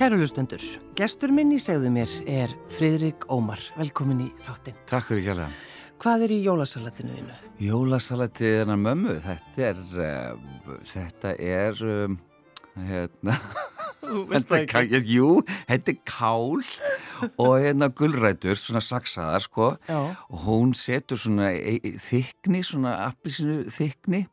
Kæru lustendur, gestur minn í segðu mér er Fridrik Ómar. Velkomin í þáttinn. Takk fyrir kjærlega. Hvað er í jólasalatinu þínu? Jólasalatið er hann mömmu. Þetta er, uh, þetta er, um, hérna, þetta er, ká- jú, þetta er kál og hérna gulrætur, svona saksaðar, sko. Já. Og hún setur svona e- e- þykni, svona appilsinu þykni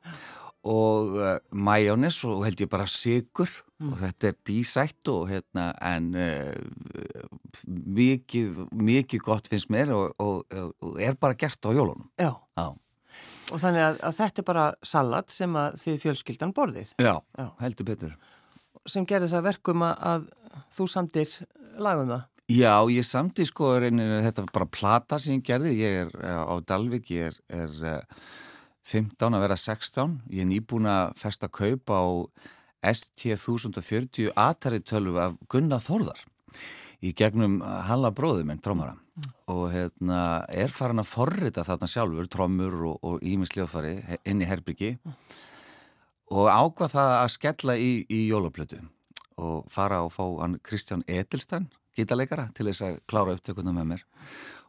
og uh, majónis og held ég bara sigur og þetta er dísætt og hérna en uh, mikið, mikið gott finnst mér og, og, og er bara gert á jólunum. Já. Já. Og þannig að, að þetta er bara salat sem að þið fjölskyldan borðið. Já, Já. heldur betur. Sem gerði það verkum að, að þú samtir lagum það. Já, ég samti sko reynir, þetta var bara plata sem ég gerði, ég er uh, á Dalvik, ég er, er 15 að vera 16, ég er nýbúin að festa kaup á ST1040 Atari 12 af Gunnar Þórðar í gegnum Halla bróði minn, trómara og hérna er farin að forrita þarna sjálfur, trómur og ímisljófari inn í Herbyggi og ákvað það að skella í, í jólaplötu og fara og fá hann Kristján Edelstein gítarleikara til þess að klára upptökuna með mér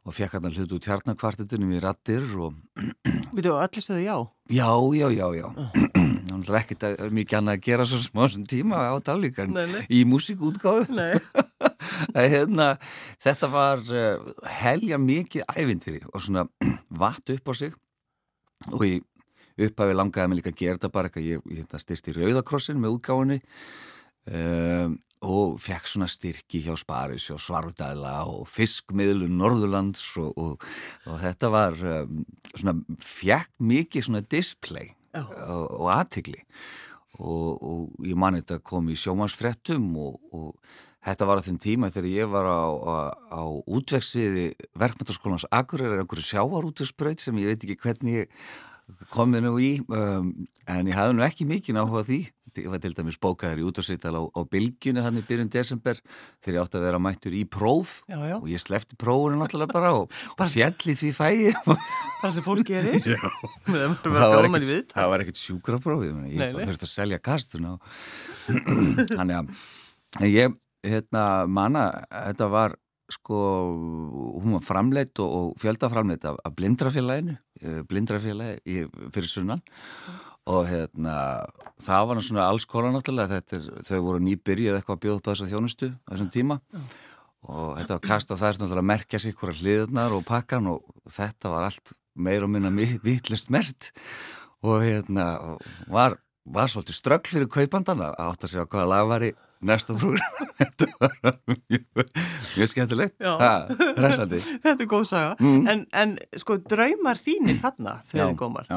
og fekk hann hlut út hjarnakvartetunum í rattir og þú allir stöðu já? já, já, já, já það er ekkert að- mikið annað að gera svo smá tíma á nei. í músíkútgáfu Nei. hérna, þetta var uh, helja mikið ævintýri og svona vatt upp á sig og ég upphafi langaði mig líka að gera þetta bara ég, ég hérna, styrti Rauðakrossin með útgáfunni um, og fekk svona styrki hjá Sparis og Svarvdæla og Fiskmiðlun Norðurlands og, og, og þetta var um, svona, fekk mikið svona display Já. og, og aðtigli og, og ég man þetta kom í sjómansfrettum og, og þetta var á þeim tíma þegar ég var á, á, á útvegsviði verkmyndaskólans Akureyrar einhverju sjávarútvegsbraut sem ég veit ekki hvernig ég komið nú í um, en ég hafði nú ekki mikið náhuga því. Ég var til dæmis bókaður í útvarsveital á, á bylginu hann í byrjun desember þegar ég átti að vera mættur í próf. Já, já. og ég slefti prófunu náttúrulega bara og, og fjalli því fæi. Það sem fólk gerir. Það bara var ekkert, ekkert sjúkrapróf ég, Nei, þurfti að selja kastuna þannig að hérna manna þetta var sko hún var framleitt og, og fjöldaframleitt af, af blindrafélaginu eh, blindrafélagi fyrir sunnan. Og hérna það var svona alls konar náttúrulega þetta er, þau voru nýbyrjuð eitthvað að bjóða upp á þessa þjónustu á þessum tíma. Og þetta var kast á þær náttúrulega að merkja sig hverja hliðurnar og pakkan og þetta var allt meir og minna vitlust mert og hérna var, var svolítið ströggl fyrir kaupandana að átta sig á hvaða lag var í næsta program þetta var mjög, mjög skemmtilegt resandi Þetta er góð saga. En, en sko draumar þínir þarna, Freyri Gómar.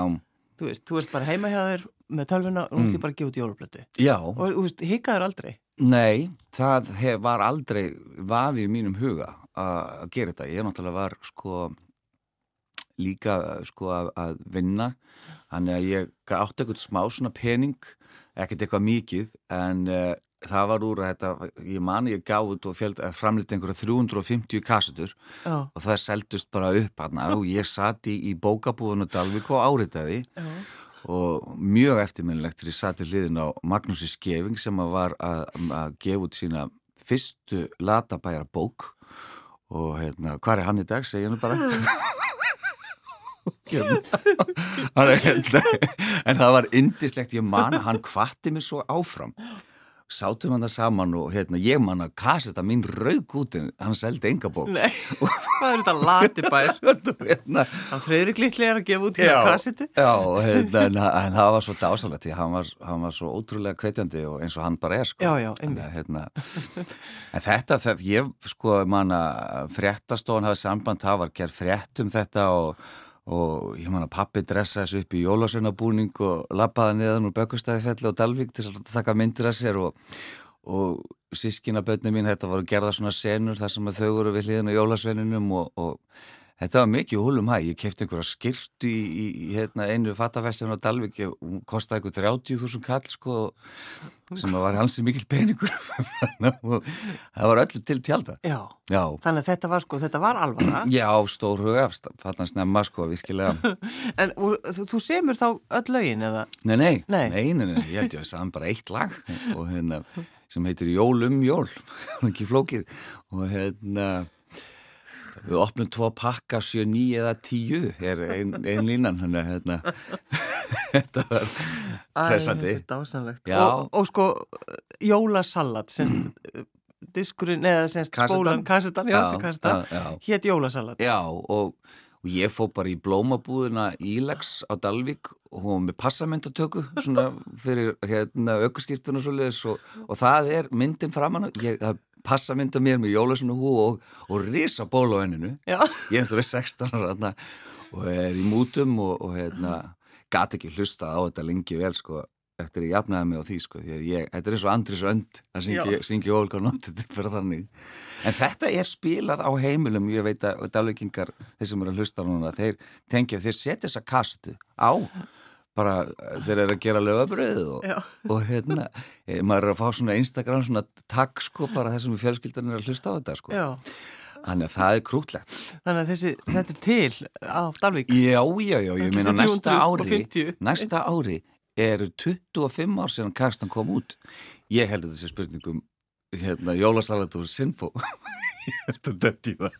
Þú veist, þú ert bara heima hjá þér með tölvuna og hún mm. bara að gefa út jólablötu. já, Og þú veist, hikaður aldrei. nei það hef, var aldrei vafi í mínum huga að að gera þetta, ég náttúrulega var sko líka sko að, að vinna þannig að ég átti eitthvað smá svona pening ekkert eitthvað mikið en uh, það var úr að þetta ég mani ég gaf út og framlita einhverja 350 kassutur Já. og það seldust bara upp hann og ég satt í, í bókabúðun og Dalvik og áritaði Já. og mjög eftirminnilegt þegar ég satt í hliðin á Magnúsi Skeving sem var að, að gefa út sína fyrstu latabæra bók og hérna, hvað er hann í dag, segja nú bara er hérna en það var indislegt, ég man að hann kvatti mig svo áfram sátum hann það saman og hérna, ég man að kaseta mín raug út en hann seldi enga bók Nei, hvað er þetta latibær? hérna, Hann Freyri Littli er að gefa út hérna kassetu. Já, hérna, en, en það var svo dásalegt því hann var, hann var svo ótrúlega hvetjandi og eins og hann bara er sko. Já, já, einmitt. að, hérna, En þetta, það, ég sko manna fréttastofan hafði samband, það var gerð frétt um þetta og, og ég manna pappi dressa þessu upp í jólasunabúning og labbaði neðan úr Bökkustæðifelli og Dalvík til að taka myndir að sér og, og sískinabötni mín, þetta voru gerða svona senur þar sem að þau voru við hliðin á jólasveininum og, og þetta var mikið húlum hæg, ég kefti einhverja skirtu í, í, í hérna, einu fattafestinu á Dalvík, ég- hún kostaði eitthvað 30.000 kall sko, sem var hansi mikil peningur. Það var öllu til tjálta Já, Já, þannig að þetta var sko, þetta var alvara. já, stór hugafst fannast nefna sko, virkilega. En og, þú, semur þá öll lögin eða? Nei, nei, Nei. nei, nei, nei, ég held ég að það bara eitt lag og hérna sem heitir Jól um jól. Ekki flókið. Og hérna við opnum tvo pakka 7, 9 eða 10 er einn ein línan hérna, hérna. þetta var er dásanlegt og, og sko jólasalat sem diskurinn eða semst spólan kassetan, já, já, kassetan, hétt jólasalat. Já og og ég fó bara í blómabúðina Ílegs á Dalvik og hún með passamyndatöku svona fyrir hérna aukurskýrtun og svoleiðis og, og það er myndin framann ég passamynda mér með jólasunu hú og, og risa ból á henninu ég er eftir 16 ára og er í mútum og, og hérna gati ekki hlusta á þetta lengi vel sko eftir að ég jafnaði mig á því sko því ég, þetta er eins og Andris Önd að syngja, syngja Olga Nótt þetta er fyrir þannig. En þetta er spilað á heimilum ég veit að dálvikingar, þeir sem eru að hlusta núna þeir tengja, þeir setja þessa kastu á bara þeir eru að gera lögabröðu og, og hérna, e, maður er að fá svona Instagram svona takk sko bara þessum fjölskyldan er að hlusta á þetta sko Já. Þannig að það er krútlegt. Þannig að þessi, þetta er til á Dalvik? Já, já, já, ég meina næsta ári, næsta ári eru 25 ár síðan kastan kom út ég held að þessi spurningum hérna, jólasalat og sinfó. Ég held að þetta í það.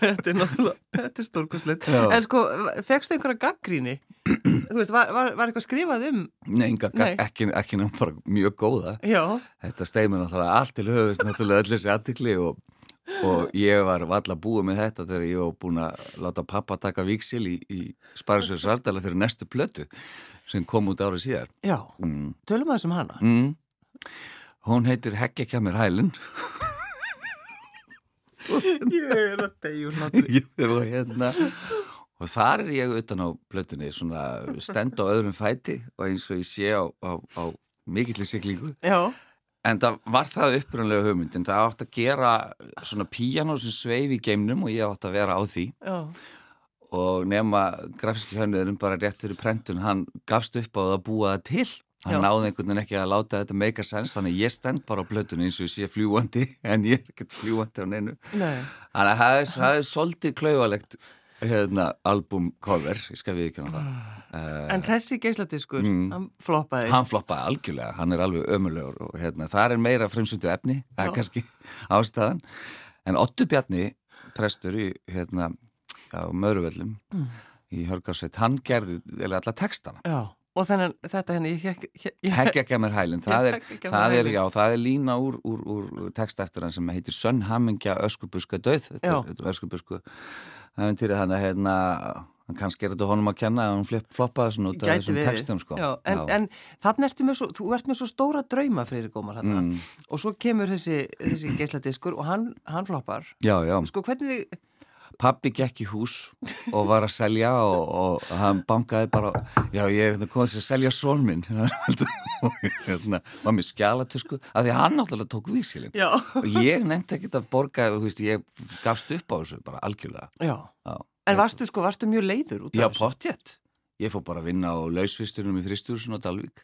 Þetta er náttúrulega þetta er stórkosleitt, en sko fegstu einhverja gaggríni þú veist, var, var, var eitthvað skrifað um? Nei, enga, Nei. ekki, ekki náttúrulega bara mjög góða. Já. þetta steimur náttúrulega allt til höfust náttúrulega öll þessi aðtikli og og ég var valla búið með þetta þegar ég var búin að láta pappa taka viksil í, í Sparisjóðu Svardala fyrir næstu plötu sem kom út árið síðar. Já, mm. tölum að þessum hana. Mm. Hún heitir Hegge kemur hælun Ég er að degja og hérna og þar er ég utan á plötunni svona stend á öðrum fæti og eins og ég sé á, á, á Já. En það var það upprunlega hugmyndin, það átt að gera svona píjano sem sveif í geimnum og ég átt að vera á því. Já. Og nema grafíski hönniðurinn bara rétt fyrir prentun, hann gafst upp á það að búa það til, hann náði einhvern veginn ekki að láta þetta make a sense, þannig ég stend bara á blötunni eins og ég sé fljúandi en ég er ekkert fljúandi á neinu. Þannig að það er, er svolítið klauvalegt hérna, albumcover ég skal við ekki á það uh, En þessi geisladiskur, mm, hann floppaði. Hann floppaði algjörlega, hann er alveg ömulegur og hérna, það er meira fremsundu efni það er kannski ástæðan. En Ottu Bjarni, prestur í hérna á Möruvellum mm. í Hörgarsveit, hann gerði alla textana. Já, og þannig þetta henni Hegg ekki að mér hælinn það, það er, það er lína úr, úr, úr texta eftir hann sem heitir Sönn Hammingja Öskubuska döð þetta er Öskubusku það er til þannig að hérna kannski er þetta honum að kenna að hann floppaði svona út af þessum verið. textum sko. Já, en, en þannig ertu með svo, þú ert með svo stóra drauma Freyri Gómar mm. og svo kemur þessi, þessi geisladiskur og hann, hann floppar. Já, já. Sko hvernig Pappi gekk í hús og var að selja og, og hann bankaði bara já ég er hérna komið til að selja són minn og hérna var mér skjálatusku að því hann náttúrulega tók vísilinn og ég nefndi ekkert að borga veist, ég gafst upp á þessu bara algjörlega já. Já. En varstu sko, varstu mjög leiður út af þessu? Já, pottjett Ég fór bara að vinna á lausvistunum í þristjúrsun og Dalvik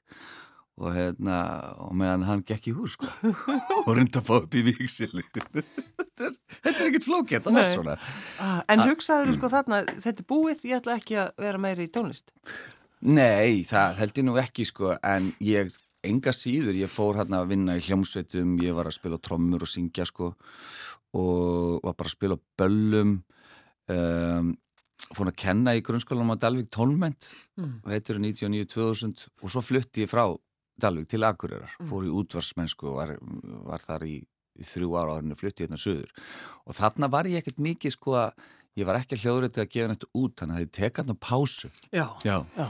og hérna, og meðan hann gekk í hús sko, og runda að fá upp í víksili þetta er, er ekkert svona ah, En hugsaður þú sko þarna, þetta er búið ég ætla ekki að vera meiri í tónlist? Nei, það held ég nú ekki sko, en ég, enga síður ég fór hérna að vinna í hljómsveitum ég var að spila trommur og syngja sko og var bara að spila böllum um, fór að kenna í grunnskólanum á Dalvik tónment mm. veitur 99-2000 og svo flutti ég frá Dalvik til Akureyrar, mm. fór í útvarsmennsku og var, var þar í, í þrjú ára áriðinu flutti hérna söður og þarna var ég ekkert mikið sko að ég var ekki hljóðrættið að gefa þetta út þannig að ég teka hann á pásu já, já. Já.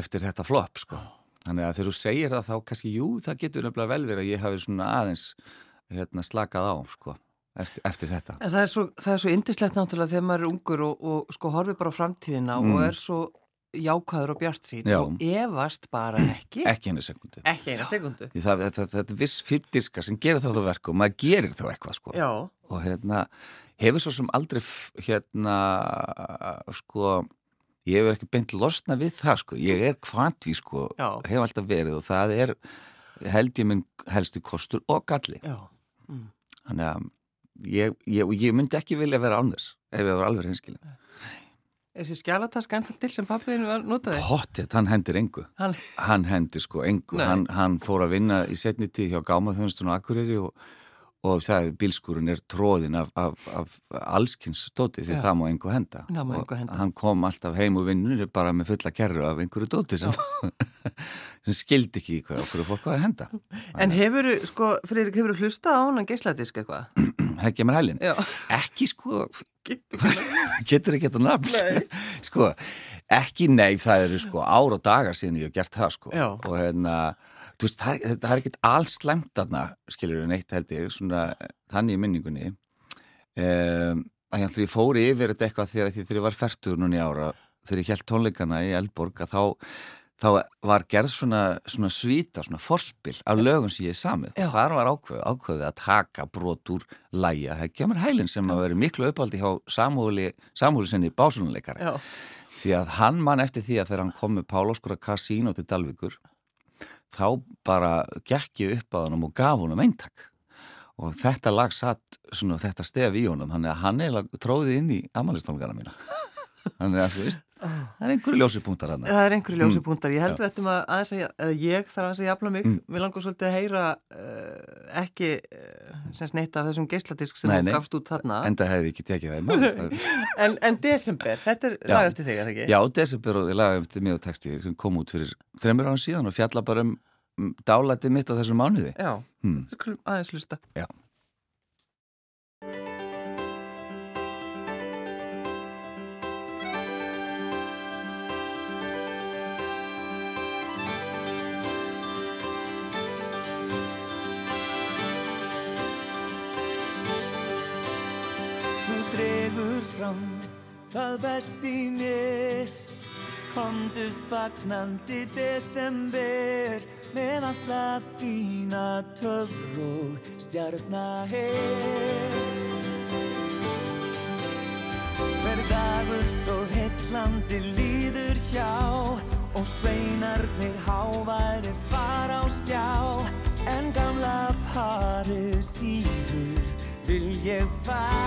eftir þetta flop sko þannig að þegar þú segir það þá kannski jú það getur nefnilega vel verið að ég hafi svona aðeins hérna, slakað á sko eftir, eftir þetta en það er svo, svo indislegt náttúrulega þegar maður er ungur og, og sko horfið bara á framtíðina mm. og er svo jákaður og bjart sín Já. og evast bara ekki. Ekki einu sekundu ekki einu sekundu það, þetta, þetta er viss fyrrdirska sem gerir þá þú verku og maður gerir þá eitthvað sko. Já. og hérna hefur svo sem aldrei hérna sko ég hefur ekki beint losna við það sko. Ég er kvantví sko hefur alltaf verið og það er held ég minn helstu kostur og galli. Mm. þannig að ég, ég, ég myndi ekki vilja vera án þess ef ég var alveg hinskilin þessi skjálatask ennþá til sem pappiðin var notaði? Hottið, hann hendir engu. Hann, hann hendir sko engu. Hann, hann fór að vinna í setni tíð hjá Gámaþjónstun og Akureyri og og það bílskúrun er tróðin af, af, af allskynns dóti því Já. það má einhver henda og henda. hann kom alltaf heim og vinnur bara með fulla kerru af einhverju dóti sem, sem skildi ekki hvað okkur fólk var að henda En hefur, sko, Friðrik, hefur þú hlusta á hann geysladisk eitthvað? Hegja mér hælin? Ekki sko getur ekki þetta nafn? Sko, ekki nei, það eru sko ár og dagar síðan ég hef gert það sko. Já. og hérna veist, það er, það er ekkert alls slæmt aðna, skiljur við neitt held ég, svona þannig í minningunni. Um, að ég, ég fóri yfir þetta eitthvað þegar, þegar ég var færtur núni ára, þegar ég held tónleikana í Elborg að þá, þá var gerð svona, svona svíta, svona forspil af lögum sem ég er samið. Já. og þar var ákveð, ákveðið að taka brot úr læja, það kemur heilin sem að veri miklu uppaldi hjá samhúli, samhúli sinni básunuleikari því að hann mann eftir því að þegar hann kom með Páloskura Cassino til Dalvíkur þá bara gekk ég upp á hann og gaf honum eintak. Og þetta lag satt svona þetta stef í honum þannig að hann eiginlega tróði inn í amalistónleikana mína þannig að þú veist það er einhverju ljósipunktar hann það er einhverju ljósipunktar, ég held að þetta maður aðeins að ég þarf aðeins að jafna mig. Mm. við langar svolítið að heyra uh, ekki uh, sem sneitt af þessum geisladisk sem þú gafst út þarna. En það hefði ekki tekið það en, en Desember, þetta er lag eftir þig, eða ekki? Já, Desember og lag eftir mig og texti sem kom út fyrir þreymur án síðan og fjalla bara um dálætið mitt á þessum mánuði. Já, hmm. aðeins lusta Já fram það best í mér. Komdu fagnandi desember með alla þína töfr og stjarnaher. Hver dagur svo heitlandi líður hjá og sveinarnir háværi fara á stjá en gamla parið síður vil ég fá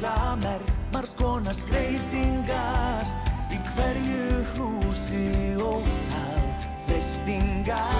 Ljósa merð, margs konar skreitingar Í hverju húsi ótal fristingar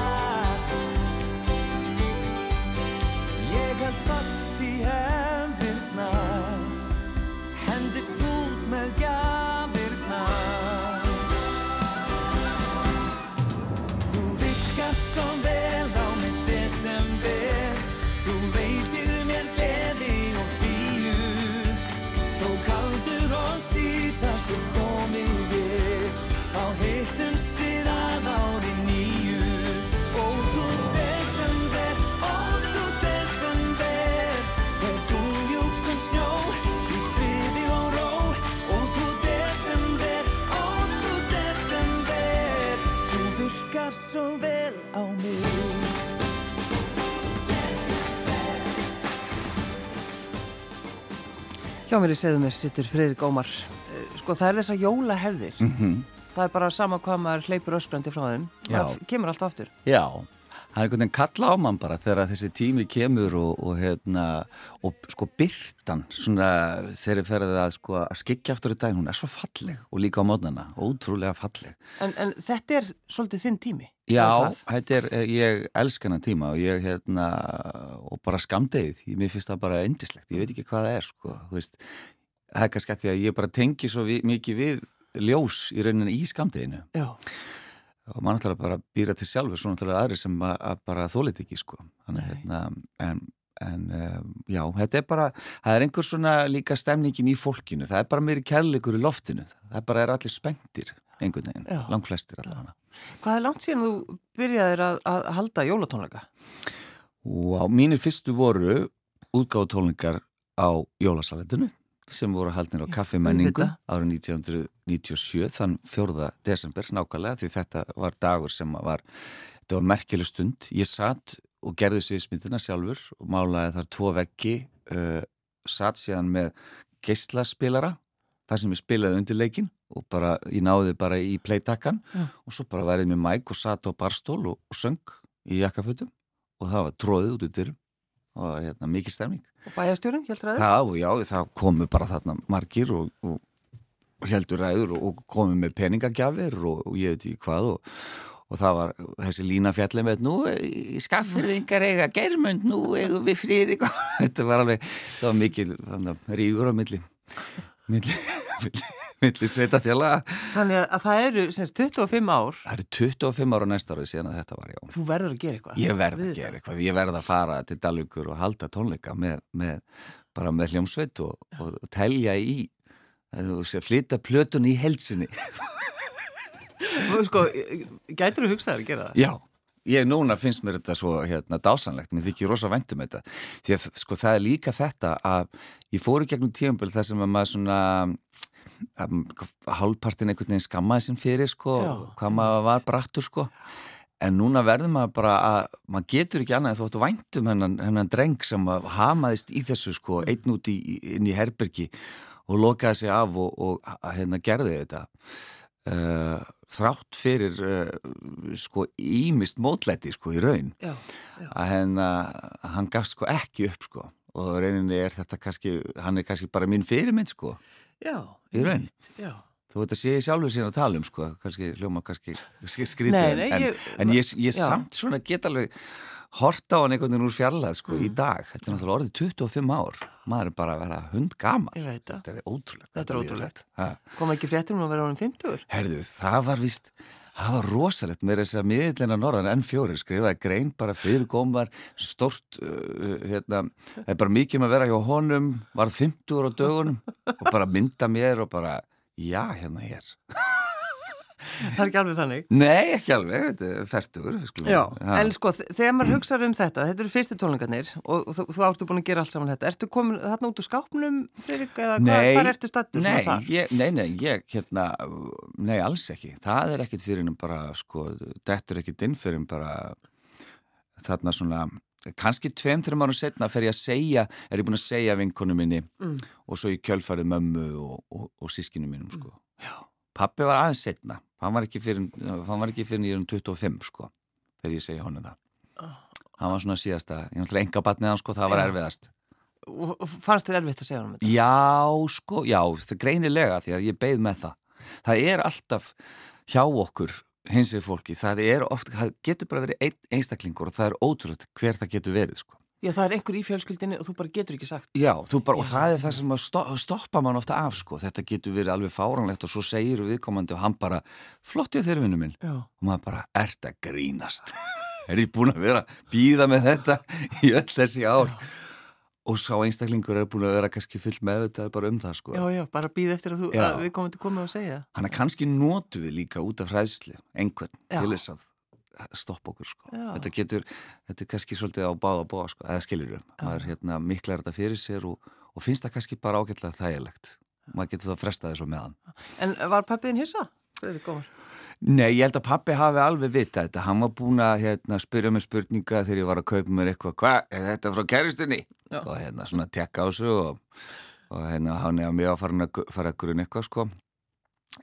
Hjá mér í segðum mér sittur Freyrik Ómar. Eh, Sko það er þess að jóla hefðir Mhm. Það er bara sama hvað maður hleypur öskrandi frá þeim. Já. Það kemur alltaf aftur. Já, það er einhvern veginn kalla á mann bara þegar þessi tími kemur og, og hérna, og sko byrtan svona þegar ferðið að sko að skikja aftur í daginn, hún er svo falleg og líka á mótnana, ótrúlega falleg. En, en þetta er svolítið þinn tími? Já, er, ég elsk hennar tíma og ég hérna, og bara skamdegið, mér finnst það bara endislegt, ég veit ekki hvað það er sko, veist, það er kannski að því að ég bara tengi svo vi, mikið við ljós í rauninni í skamdeginu og mann ætlar að bara býra til sjálfur svona ætlar aðri sem að, að bara þólit ekki sko. Þannig, hérna, en, en um, já, þetta er bara það er einhver svona líka stemningin í fólkinu. Það er bara meiri kærleikur í loftinu. Það er bara er allir spengtir einhvern veginn, langt flestir allavega. Hvað er langt síðan þú byrjaðir að, að halda jólatónleika? Mínir fyrstu voru útgáðutónleikar á jólasaletinu sem voru haldnir á kaffimenningu árið 1997 þann 4. desember nákvæmlega því þetta var dagur sem var þetta var merkjuleg stund ég satt og gerði sviðsmyndina sjálfur og málaði þar tvo veggi uh, satt síðan með geyslaspilara þar sem ég spilaði undir leikin og bara, ég náði bara í playtakkan ja. og svo bara værið með mæk og satt á barstól og, og söng í jakkafötum og það var tróðið út út yfir það var hérna mikið stemning Og bæjastjórun, heldur ræður? Það, já, það komu bara þarna margir og, og heldur ræður og komu með peningagjafir og, og ég veit ekki hvað og, og það var þessi lína fjallið með nú skaffirðingar eiga germund, nú eigum við frýri þetta var alveg, það var mikil ríkur á milli milli, milli sveitafjalla Þannig að það eru semst 25 ár. Það eru 25 ár á næsta ári síðan að þetta var já Þú verður að gera eitthvað. Ég verður að gera eitthvað, ég verður að fara til Dalvíkur og halda tónleika með, með bara með hljómsveit og, og telja í flytta plötun í helsinni Sko, gætur þú hugsaður að gera það? Já. Ég núna finnst mér þetta svo hérna dásanlegt, mér þykir rosa vendum þetta. Því að sko það er líka þetta að ég fóru gegnum tíumböld þar sem að maður svona hálfpartin einhvern veginn skammaði sem fyrir sko, Já. hvað maður var brattur sko. En núna verður maður bara að maður getur ekki annað þóttu væntum hennan, hennan dreng sem hamaðist í þessu sko einn út í, inn í herbergi og lokaði sig af og, og hérna gerði þetta. Uh, þrátt fyrir uh, sko ímist mótlæti sko í raun já, já. að hérna hann gaf sko ekki upp sko. Og reyninni er þetta kannski hann er kannski bara mín fyrirmynd sko. Já, í raun. Já. Þú veit að sé ég sjálfur síðan að tala um sko, kannski hljóma kannski skrítið, en, ég, en ég, ég samt svona get alveg horta á hann einhvern veginn úr fjarlað sko mm. í dag, þetta er náttúrulega orðið 25 ár, maður er bara að vera hund gama, þetta er er ótrúlegt. Kom ekki fréttum um að vera ánum 50? Herðu, það var vist, það var rosalegt með þess að miðlina norðan N4 skrifaði grein bara fyrir gómar, stort, uh, hérna, það er bara mikið með að vera hjá honum, var 50 á dögunum og bara mynda mér og bara já, hérna hér Það er ekki alveg þannig Nei, ekki alveg, þetta er færtur Já, ja. en sko, þegar maður hugsaður um þetta þetta eru fyrstu tónlingarnir og, og þú, þú áttu búin að gera allt saman þetta Ertu komin þarna út úr skápnum, Fririk, eða nei, hvað ertu stattur nei, nei, nei, ég, hérna nei, alls ekki, það er ekkit fyrir bara, sko, þetta er ekkit inn fyrir bara þarna svona kannski tveim, þreim árum setna fer ég að segja, er ég búin að segja vinkonu minni mm. og svo ég kjölfarið mömmu og, og, og sískinu mínum sko. mm. pappi var aðeins setna hann var ekki fyrir, hann var ekki fyrir nýjum 25 sko, þegar ég segja honum það hann var svona síðasta ég ætla enga batnið hann sko, það var erfiðast fannst þið erfitt að segja honum þetta? Já, sko, já, það greinilega því að ég beð með það það er alltaf hjá okkur hins vegar fólki, það er ofta, það getur bara verið ein, einstaklingur og það er ótrúlega hver það getur verið sko. Já, það er einhver í fjölskyldinni og þú bara getur ekki sagt. Já, bara, Já. og það er það sem að stoppa mann ofta af sko, þetta getur verið alveg fáranlegt og svo segir viðkomandi og hann bara, flottið þeirri vinnu minn Já. og maður bara, ert að grínast er ég búin að vera býða með þetta í öll þessi ár Já og sá einstaklingur er búin að vera kannski full með þetta bara um það sko Já, já, bara býð eftir að, þú, að við komum til að koma og segja Hann er kannski nótu við líka út af hræðsli einhvern já. til þess að stoppa okkur sko þetta getur, þetta er kannski svolítið á báða bóa sko, eða skiljur um maður hérna, miklar þetta fyrir sér og, og finnst það kannski bara ágætlega þægilegt maður getur það frestað þessu meðan En var pappiðin hissa? Nei, ég held að pappi hafi alveg vita þetta. Hann var búin að hérna, spyrja mig spurninga þegar ég var að kaupa mér eitthvað. Hvað, er þetta frá kæristunni? Já. Og hérna svona tekka á þessu og, og hérna hann er að mig að fara að, grunna eitthvað sko.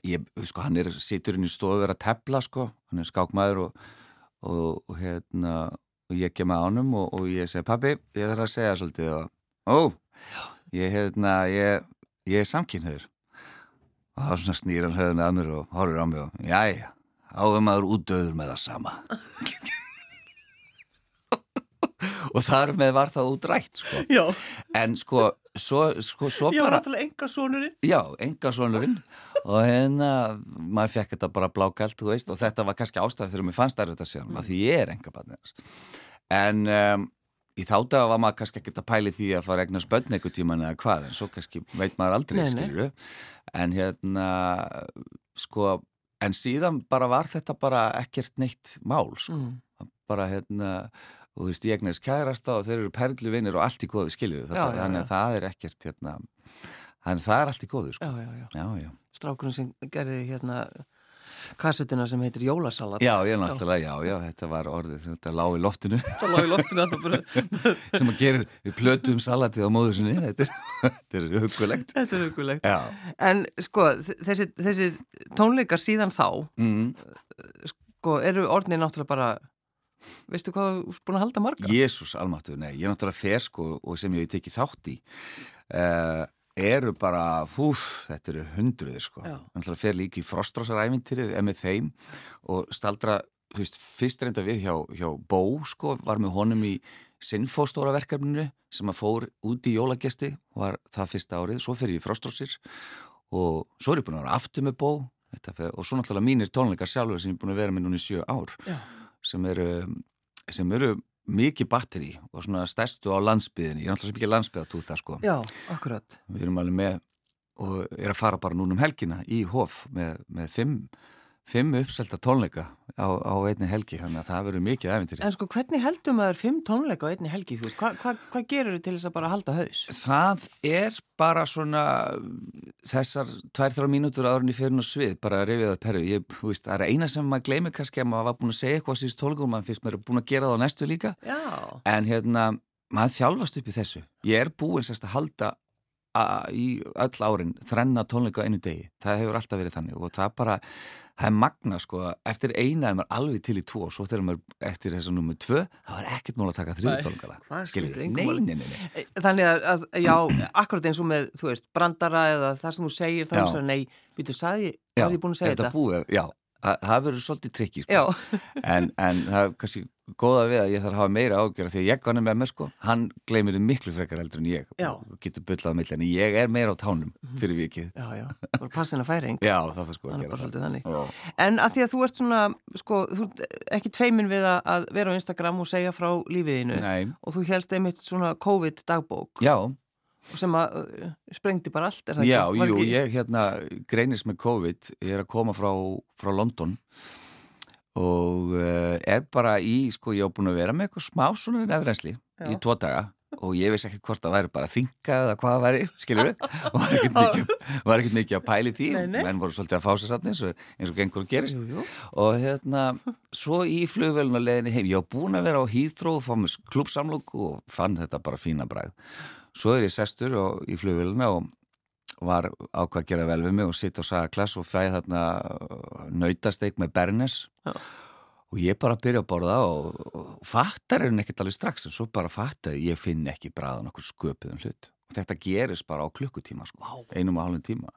Ég, sko, hann er sitturinn í stofu að tepla sko. Hann er skákmaður og, og, og hérna, og ég kem að ánum og ég segi, pappi, ég þarf að segja svolítið og, ó, ég, hérna, ég, ég er samkynniður og þá svona snýr hann höfðinu að mér og horfur á mig og jæja, áður maður útdöður með það sama. Og þar með var það útrætt sko. en sko svo, sko, svo já, bara enga sonurinn já, enga sonurinn og hérna maður fekk þetta bara blákalt og þetta var kannski ástæði fyrir mig fannst það þetta síðan, mm. því ég er enga barnið en um, í þá daga var maður kannski ekki að pæli því að fara egnar spöldn eitthvað tíman eða hvað en svo kannski veit maður aldrei nei, skilju en hérna sko en síðan bara var þetta bara ekkert neitt mál sko. Mm. bara hérna og þú veist ég egnast kærast á og þeir eru perlu vinnir og allt í góðu skilju þannig að það er ekkert hérna þannig að það er allt í góðu sko. já, já, já. Strákurinn sem gerði hérna kassetina sem heitir Jólasalat. Já, ég náttúrulega, já, já, þetta var orðið þetta lág í loftinu. Það lág í loftinu sem að gera við plötum salatið á móðu sinni. Þetta er hugulegt Þetta er hugulegt En sko, þessi, þessi tónleikar síðan þá mm. sko, eru orðinni náttúrulega bara veistu hvað þú er búin að halda marga? Jésús almáttu, nei, ég er náttúrulega fersk og, og sem ég hef tekið þátt í uh, eru bara, húf, þetta eru hundruðir sko. Þannig að fer líka í frostrósarævintýrið eða með þeim. Og staldra, þú veist, fyrst reynda við hjá, hjá Bó sko, var með honum í Sinfóstóra verkefninu sem að fór út í jólagesti, var það fyrsta árið, svo fer ég í frostrósir og svo er ég búin að vera aftur með Bó. Fer, og svo náttúrulega mínir tónleikar sjálfur sem ég er búin að vera með núni í sjö ár sem eru, sem eru mikið batteri og svona stærstu á landsbyðinni. Ég er náttúrulega mikið landsbyðatúta sko. Já, akkurat. Við erum alveg með og er að fara bara núna um helgina í Hof með, með fimm fimm uppselta tónleika á, á einni helgi, þannig að það verður mikið efintýri. En sko, hvernig heldum maður fimm tónleika á einni helgi, þú veist, hvað hva, hva gerur þið til þess að bara halda haus? Það er bara svona þessar tvær-þrá mínútur árinni fyrir og svið, bara að reyfið það perru ég, þú veist, það er eina sem maður gleymir kannski að maður var búin að segja eitthvað síðust tónleikum maður finnst maður búin að gera það á næstu líka Já. en hérna, maður þjálfast upp í þessu ég er búin sérst að halda í öll árin þrenna tónleika einu degi, það hefur alltaf verið þannig og það bara það er magna sko, eftir eina er maður alveg til í tvo og svo þegar maður eftir þess að nummið tvö, það var ekkert mál að taka þrjú tólkala. Nei, nei, nei, nei. Þannig að, að, já, akkurat eins og með, þú veist, brandara eða það sem þú segir, þá er það, nei, býtu, sagði, var ég búin að segja þetta? Já, þetta? búið, já, það verður svolítið trikki sko. en, en það er kannski góða við að ég þarf að hafa meira ágjörða því að ég hann er með mér sko, hann gleymir miklu frekar eldur en ég já. og getur byllað mill en ég er meira á tánum mhm. fyrir vikið. Já, já, það var passin að færing. Já, það var sko að gera það. En að því að þú ert svona, sko, þú ekki tveimin við að vera á Instagram og segja frá lífiðinu Nei. og þú helst einmitt svona COVID dagbók Já sem að uh, sprengti bara allt er það Já, ekki? jú, ég hérna greinist með COVID, ég er að koma frá, frá London og uh, er bara í, sko, ég á búin að vera með eitthvað smá svona nefnrensli í tvo daga og ég veist ekki hvort það væri bara þinga eða hvað það væri, skiljur við og var ekkert mikið, að pæli því. Menn voru svolítið að fása satt eins og, eins og gengur gerist. Jú, jú. og hérna, svo í flugveluna leðinni heim, ég á búin að vera á Hýþró og fá mér klúpsamlokk og fann þetta bara fína bræð Svo er ég sestur og, í flugvélina og var ákvað að gera vel við mig og sitt og saga klass og fæði þarna uh, nautasteik með bernes Já. og ég bara byrja að borða og, og fattar er henni ekkert alveg strax en svo bara fattar ég finn ekki bræðan okkur sköpuðum hlut og þetta gerist bara á klukkutíma sko, einum og hálfum tíma.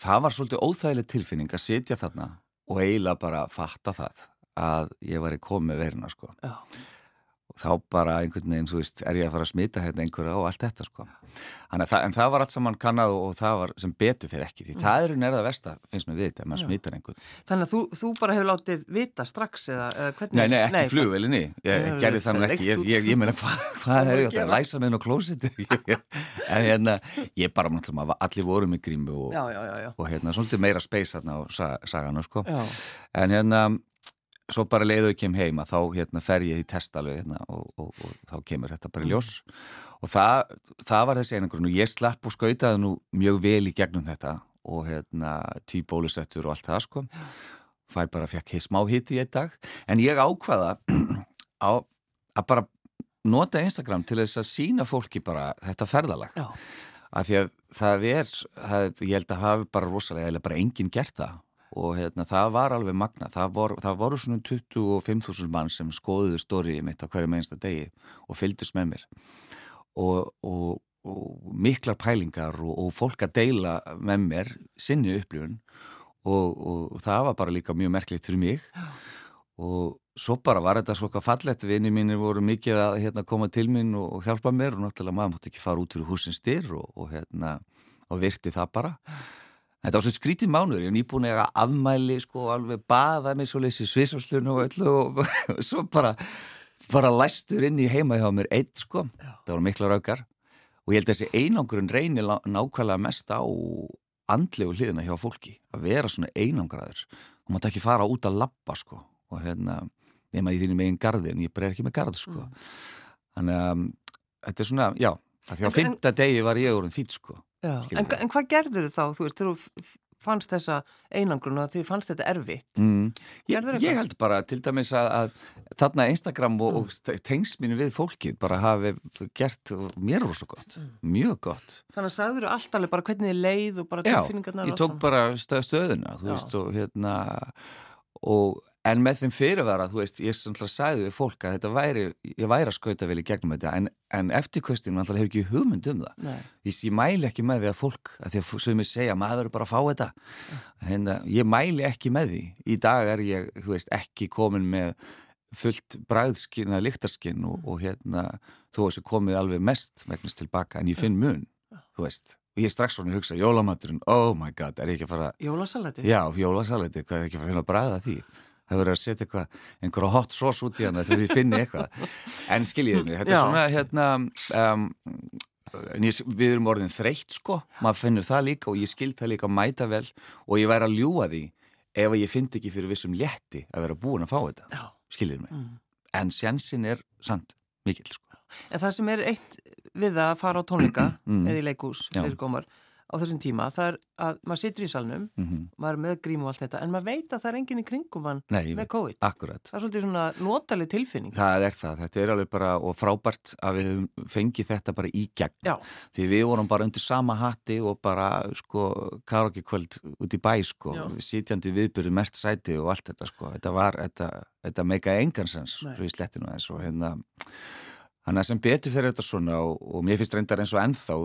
Það var svolítið óþægileg tilfinning að sitja þarna og eiginlega bara fatta það að ég var í komið verina sko. Já og þá bara einhvern veginn, þú veist, er ég að fara að smita hérna einhverja og allt þetta sko. Það, en það var allt saman kannad og það var sem betur fyrir ekki, því mm. það eru nærða versta finnst mér við þetta, maður smitar einhvern. Þannig að þú, þú bara hefur látið vita strax eða, eða hvernig? Nei, nei, ekki flugvelinni ég, ég gerði það nú ekki, ég, ég, ég meina hvað hva hefur ég átt að læsa með henn og klósit en hérna, ég bara allir voru með grímu og, já, já, já, og hérna, svolítið meira space hérna á saganu sko. En hérna svo bara leiðu ekki um heima þá hérna, fer ég í testalög hérna, og, og, og, og þá kemur þetta bara í ljós. Og það, það var þessi einangrun og ég slapp og skautaði nú mjög vel í gegnum þetta og hérna tíbólusettur og allt það sko. Fæ bara fekk smá hitt í einn dag. En ég ákvaða á, að bara nota Instagram til þess að sína fólki bara þetta ferðalag. Já. að því að það er, það, ég held að hafi bara rosalega, eða bara enginn gert það og hérna, það var alveg magna það, vor, það voru svona 25.000 mann sem skoðuðu stórið mitt á hverju meðinsta degi og fylgdust með mér. Og, og, og miklar pælingar og, og fólk að deila með mér sinni upplifun. Og það var bara líka mjög merklitt fyrir mig. Og svo bara var þetta svona fallett vinni mínir voru mikið að hérna, koma til mín og hjálpa mér og náttúrulega maður mátti ekki fara út fyrir húsins styr og hérna, virti það bara Þetta var svo skrítið mánuður, ég var nýbúin að afmæli sko, alveg baða mig svo leysi svisáslun og öllu og, og svo bara, bara læstur inn í heima hjá mér eitt sko, Já. það voru mikla raukar. Og ég held að þessi einangurinn reynir nákvæmlega mest á andlegu hliðina hjá fólki, að vera svona einangraður. Og maður ekki fara út að lappa sko. Og hérna, nema í þínum megin gardi en ég ber ekki með gard sko. Mm. þannig að um, þetta er svona, já því á fymta degi var ég úr en fýtt sko en, en hvað gerður þið þá, þú veist, þú fannst þessa einangrun og því fannst þetta erfitt mm. ég, ég held bara til dæmis að, að þarna Instagram og, mm. og tengsminu við fólkið bara hafi gert mér rosa gott, mm. mjög gott Þannig að sagður þú alltaf bara hvernig þið leið og bara tilfinningarnar Já, ég tók bara stöð stöðuna þú Já. veist og hérna og En með þeim fyrirvara, þú veist, ég sagði við fólk að þetta væri, ég væri að skauta vel í gegnum þetta, en, en eftirkvöstinu alltaf hefur ekki hugmynd um það. Nei. Ég, mæli ekki með því að fólk, að því að sem ég segja, maður verður bara að fá þetta. Hérna, ég mæli ekki með því. Í dag er ég, þú veist, ekki komin með fullt bræðskinn eða lyktarskinn og, og hérna, þú veist, komið alveg mest megnast tilbaka, en ég finn mun, þú veist. Og ég strax svona að hugsa, jólamaturinn, oh my god, er ég ekki að fara... Jólasalati? Já, jólasalati, hvað er ekki að fara að bræða því? Það verður að setja eitthvað, einhverja hot sauce út í hana þegar við finnum eitthvað. En skiljiðið mig, þetta Já. er svona hérna um, við erum orðin þreytt sko, maður finnur það líka og ég skild það líka að mæta vel. Og ég væri að ljúa því ef ég finn ekki fyrir vissum létti að vera búin að fá þetta. Skiljiðið mig, mm. en sjansin er samt mikil sko. En það sem er eitt við að fara á tónleika mm. eða í leikús, eða gómar á þessum tíma, það er að maður situr í salnum, mm -hmm. maður er með grím og allt þetta, en maður veit að það er enginn í kringum hann Nei, með COVID. Akkurat. Það er svolítið svona notaleg tilfinning. Það er það, þetta er alveg bara og frábært að við fengi þetta bara í gegn. Já. Því við vorum bara undir sama hatti og bara sko karaoke kvöld út í bæ sko, Já. sitjandi viðbyrju mert sæti og allt þetta sko, þetta var, þetta, þetta meika engansens, svo í slettinu þess og hérna Þannig að sem betur fyrir þetta svona og, og mér finnst reyndar eins og ennþá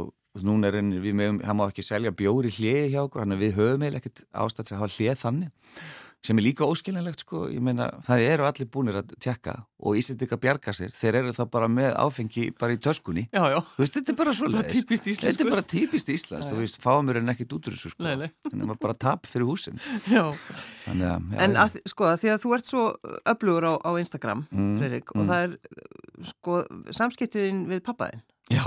núna er einnig, við meðum, hann má ekki selja bjóri hliði hjá okkur, þannig að við höfum eða ekkert ástætt að hafa hlið þannig sem er líka óskilinlegt sko, ég meina það eru allir búinir að tjekka og Íslandika bjarga sér, þeir eru þá bara með áfengi bara í töskunni, já, já. þú veist þetta er bara svo leiðis, þetta er bara típist Íslands þú veist, fáamur en ekkit út úr þessu sko. Þannig að maður bara tap fyrir húsin. Þannig já, En að, sko að því að þú ert svo öflugur á, á Instagram, mm, Freirik, mm. og það er sko samskiptiðin við pappaðinn Já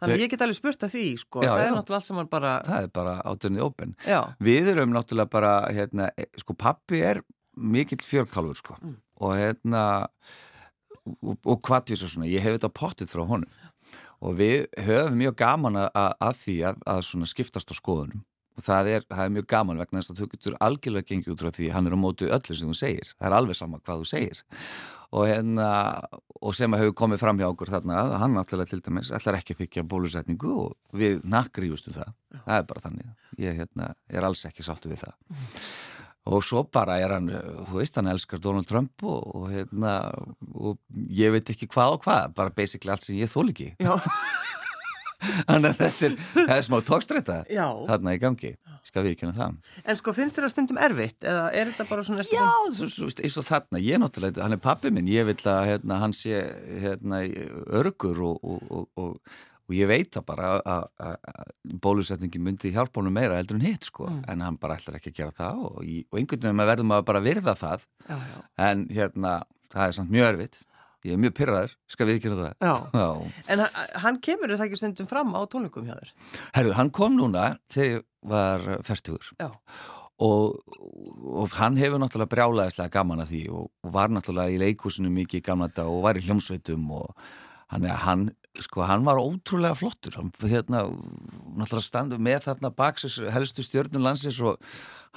Þannig að ég get alveg spurt að því, sko, já, það er já. náttúrulega allt saman bara... Það er bara átunni ópen. Já. Við erum náttúrulega bara, hérna, e, sko, pappi er mikill fjörkálfur, sko, mm. og hérna, og, og hvaðvís og svona, ég hef þetta pottið frá honum og við höfum mjög gaman að, að því að, að svona skiptast á skoðunum og það er, það er mjög gaman vegna þess að þú getur algjörlega gengið út frá því hann er á mótu öllu sem þú segir, það er alveg sama hvað þú segir. Og, hérna, og sem að hefur komið fram hjá okkur þarna að hann náttúrulega til dæmis ætlar ekki þykja bólusetningu og við nakkriðustum það, það er bara þannig. Ég hérna, er alls ekki sáttu við það. Og svo bara er hann þú veist, hann elskar Donald Trump og, og hérna, og ég veit ekki hvað og hvað, bara basically allt sem ég þól ekki. Já Þannig að þetta er, það er smá tókstræta þarna í gangi, skal við ekki hana það. En sko finnst þér það stundum erfitt eða er þetta bara svona Já, eins og þarna, ég er náttúrulega hann er pappi minn, ég vil að hérna, hann sé hérna, örgur og, og, og, og ég veit það bara að bólusetningin myndi hjálpa honum meira heldur en hitt sko, mm. en hann bara ætlar ekki að gera það og einhvern veginn verðum að bara virða það. Já, já. en hérna, það er samt mjög erfitt Ég er mjög pyrraður, skal við ekki gera það. Já. Já. En hann kemur það ekki stundum fram á tónleikum hjá þér? Herru, hann kom núna þegar var færtugur. Já. Og, og hann hefur náttúrulega brjálæðislega gaman að því og, var náttúrulega í leikúsinu mikið gaman að það og var í hljómsveitum og hann, hann sko hann var ótrúlega flottur. Hann hérna náttúrulega standu með þarna baksis helstu stjórnum landsins og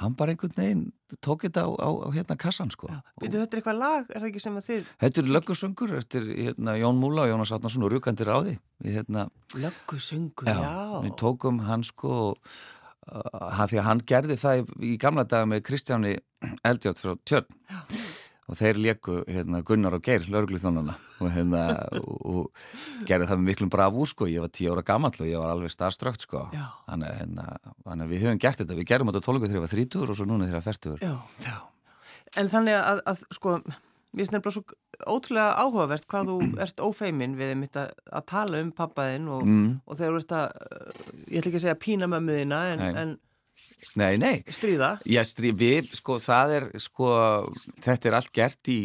hann bara einhvern veginn tók þetta á, á, á hérna kassan sko. Veitu þetta er eitthvað lag, er það ekki sem að þið Þetta er löggusöngur eftir hérna, Jón Múla og Jónas Atnarsson og Rúkandir því hérna, Löggusöngur, já, já. Við tókum hann sko uh, því að hann gerði það í, í gamla daga með Kristjáni Eldjátt frá Tjörn. Já og þeir leku hérna, Gunnar og Geir, laurugluþjónana og, hérna, og, og gerði það með miklum brafúr sko, ég var tíu ára gammal og ég var alveg starströkt sko. Þannig hérna, að við höfum gert þetta, við gerum þetta tólungu þegar ég var þrítur og svo núna þegar ég var færtur En þannig að, að sko Mér finnst nefnilega svo ótrúlega áhugavert hvað þú ert ófeimin við þetta að tala um pappaðinn og, mm. og þegar þú ert að, ég ætla ekki að segja pína mömmuðina en, en Nei, nei. Stríða? Já, stríð, við, sko, það er, sko, þetta er allt gert í...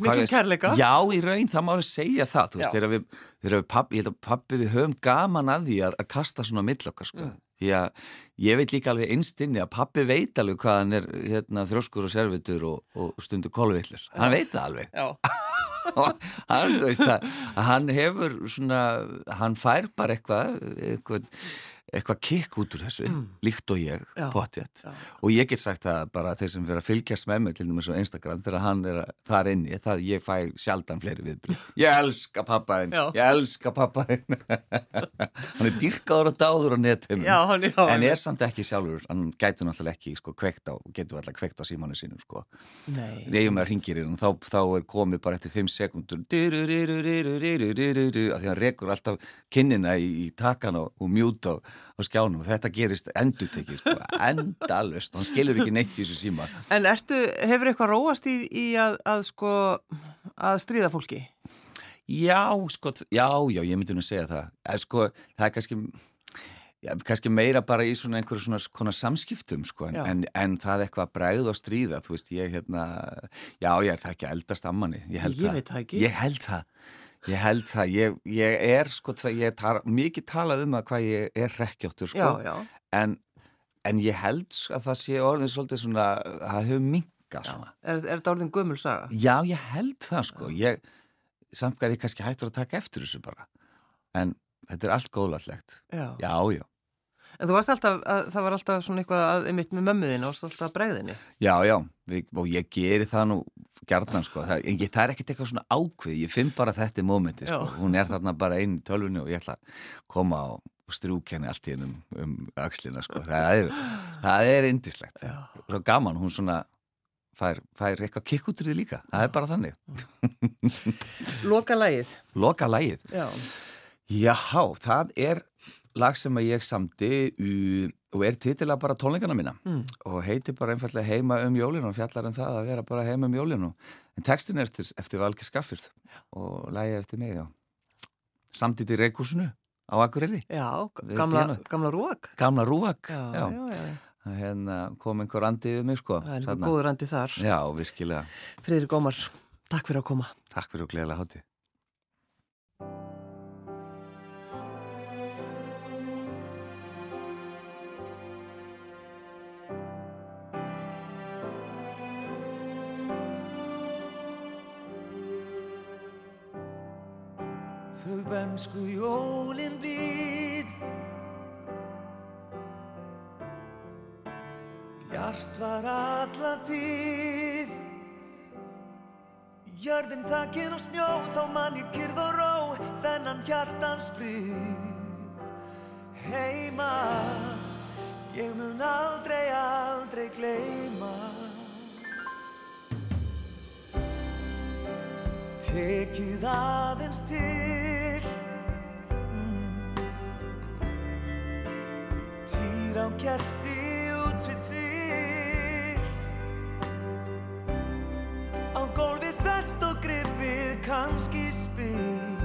Mikið kærleika? Já, í raun, það má við segja það, þú veist, þegar við, þegar við pappi, ég held að pappi, við höfum gaman að því að, að kasta svona millokkar, sko. Mm. Því að ég veit líka alveg einstinni að pappi veit alveg hvað hann er, hérna, þrjóskur og servitur og, og stundu kolvillus. Hann veit það alveg. Já. hann, veist, að hann hefur svona, hann fær bara eitthvað, eitthvað eitthvað kikk út úr þessu, mm. líkt og ég potjett, og ég get sagt að bara þeir sem fyrir að fylgjast með mig til dæmis á Instagram, þegar hann er þar inni það ég fæ sjaldan fleiri viðbrið ég elska pappaðinn, ég elska pappaðinn hann er dyrkaður og dáður á netinu, já, hann, já, en er samt ekki sjálfur, hann gæti náttúrulega ekki sko kveikt á, getur alltaf kveikt á símánu sínum sko, nefnum að ringir inn þá, þá er komið bara eftir 5 sekundur að því hann rekur alltaf kinnina í, í takan og, og mjút og á skjánum og þetta gerist endur tekið sko, endalust, hann skilur ekki neitt í þessu síma. En ertu, hefur eitthvað róast í, í að, að sko að stríða fólki? Já, sko, já, já, ég myndi nú að segja það, en sko, það er kannski Já, kannski meira bara í svona einhverju svona, svona samskiptum sko, en, en það er eitthvað bræð og stríða, þú veist, ég hérna, já, ég er það ekki eldast ammanni, ég held ég það. Ég veit það ekki. Ég held það. Ég held það, ég, ég er sko, ég tar mikið talað um að hvað ég er rekkjóttur sko, já, já. En, en ég held að það sé orðin svolítið svona, það hefur minkað svona. Er, er þetta orðin gömul saga? Já, ég held það sko, ég, samt hvað er ég kannski hættur að taka eftir þessu bara, en þetta er allt góðlallegt. Já. Já, já. En þú varst alltaf, að, það var alltaf svona eitthvað að, einmitt með mömmuðinu, varst alltaf að bregðinni. Já, já, við, og ég geri það nú gerðan sko, það, en ég, það er ekkert eitthvað svona ákveð, ég finn bara þetta í mómenti sko, hún er þarna bara einn í tölvunni og ég ætla að koma og strúk henni allt í hennum um axlina sko, það er, það er indislegt, svo gaman, hún svona fær, fær eitthvað kikk út úr því líka, það er bara þannig. Loka lægið. Loka lægið. Já. Já, það er lag sem að ég samti og er titilega bara tónleikana mína. Mm. og heitir bara einfallega heima um jólinu og fjallar um það að vera bara heima um jólinu en textin er eftir, eftir Valgi Skaffyrð og lægi eftir mig já. samtið í Reykjúsinu á Akureyri. Já, gamla, gamla rúak. Gamla rúak, já, já. já hérna kom einhver randi yfir mig sko Það er einhver góður randi þar. Já, virkilega. Friðri Gómar, takk fyrir að koma. Takk fyrir að gleðilega háti Þau bensku jólin blíð. Bjart var alla tíð. Jörðin þakkinn og snjó Þá mann ég kyrð og ró Þennan hjartans fríð Heima Ég mun aldrei, aldrei gleima Tekið aðeins til Týr á kersti út við þig. Á gólfi sest og gripið kannski spyr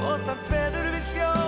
og það hverður við sjó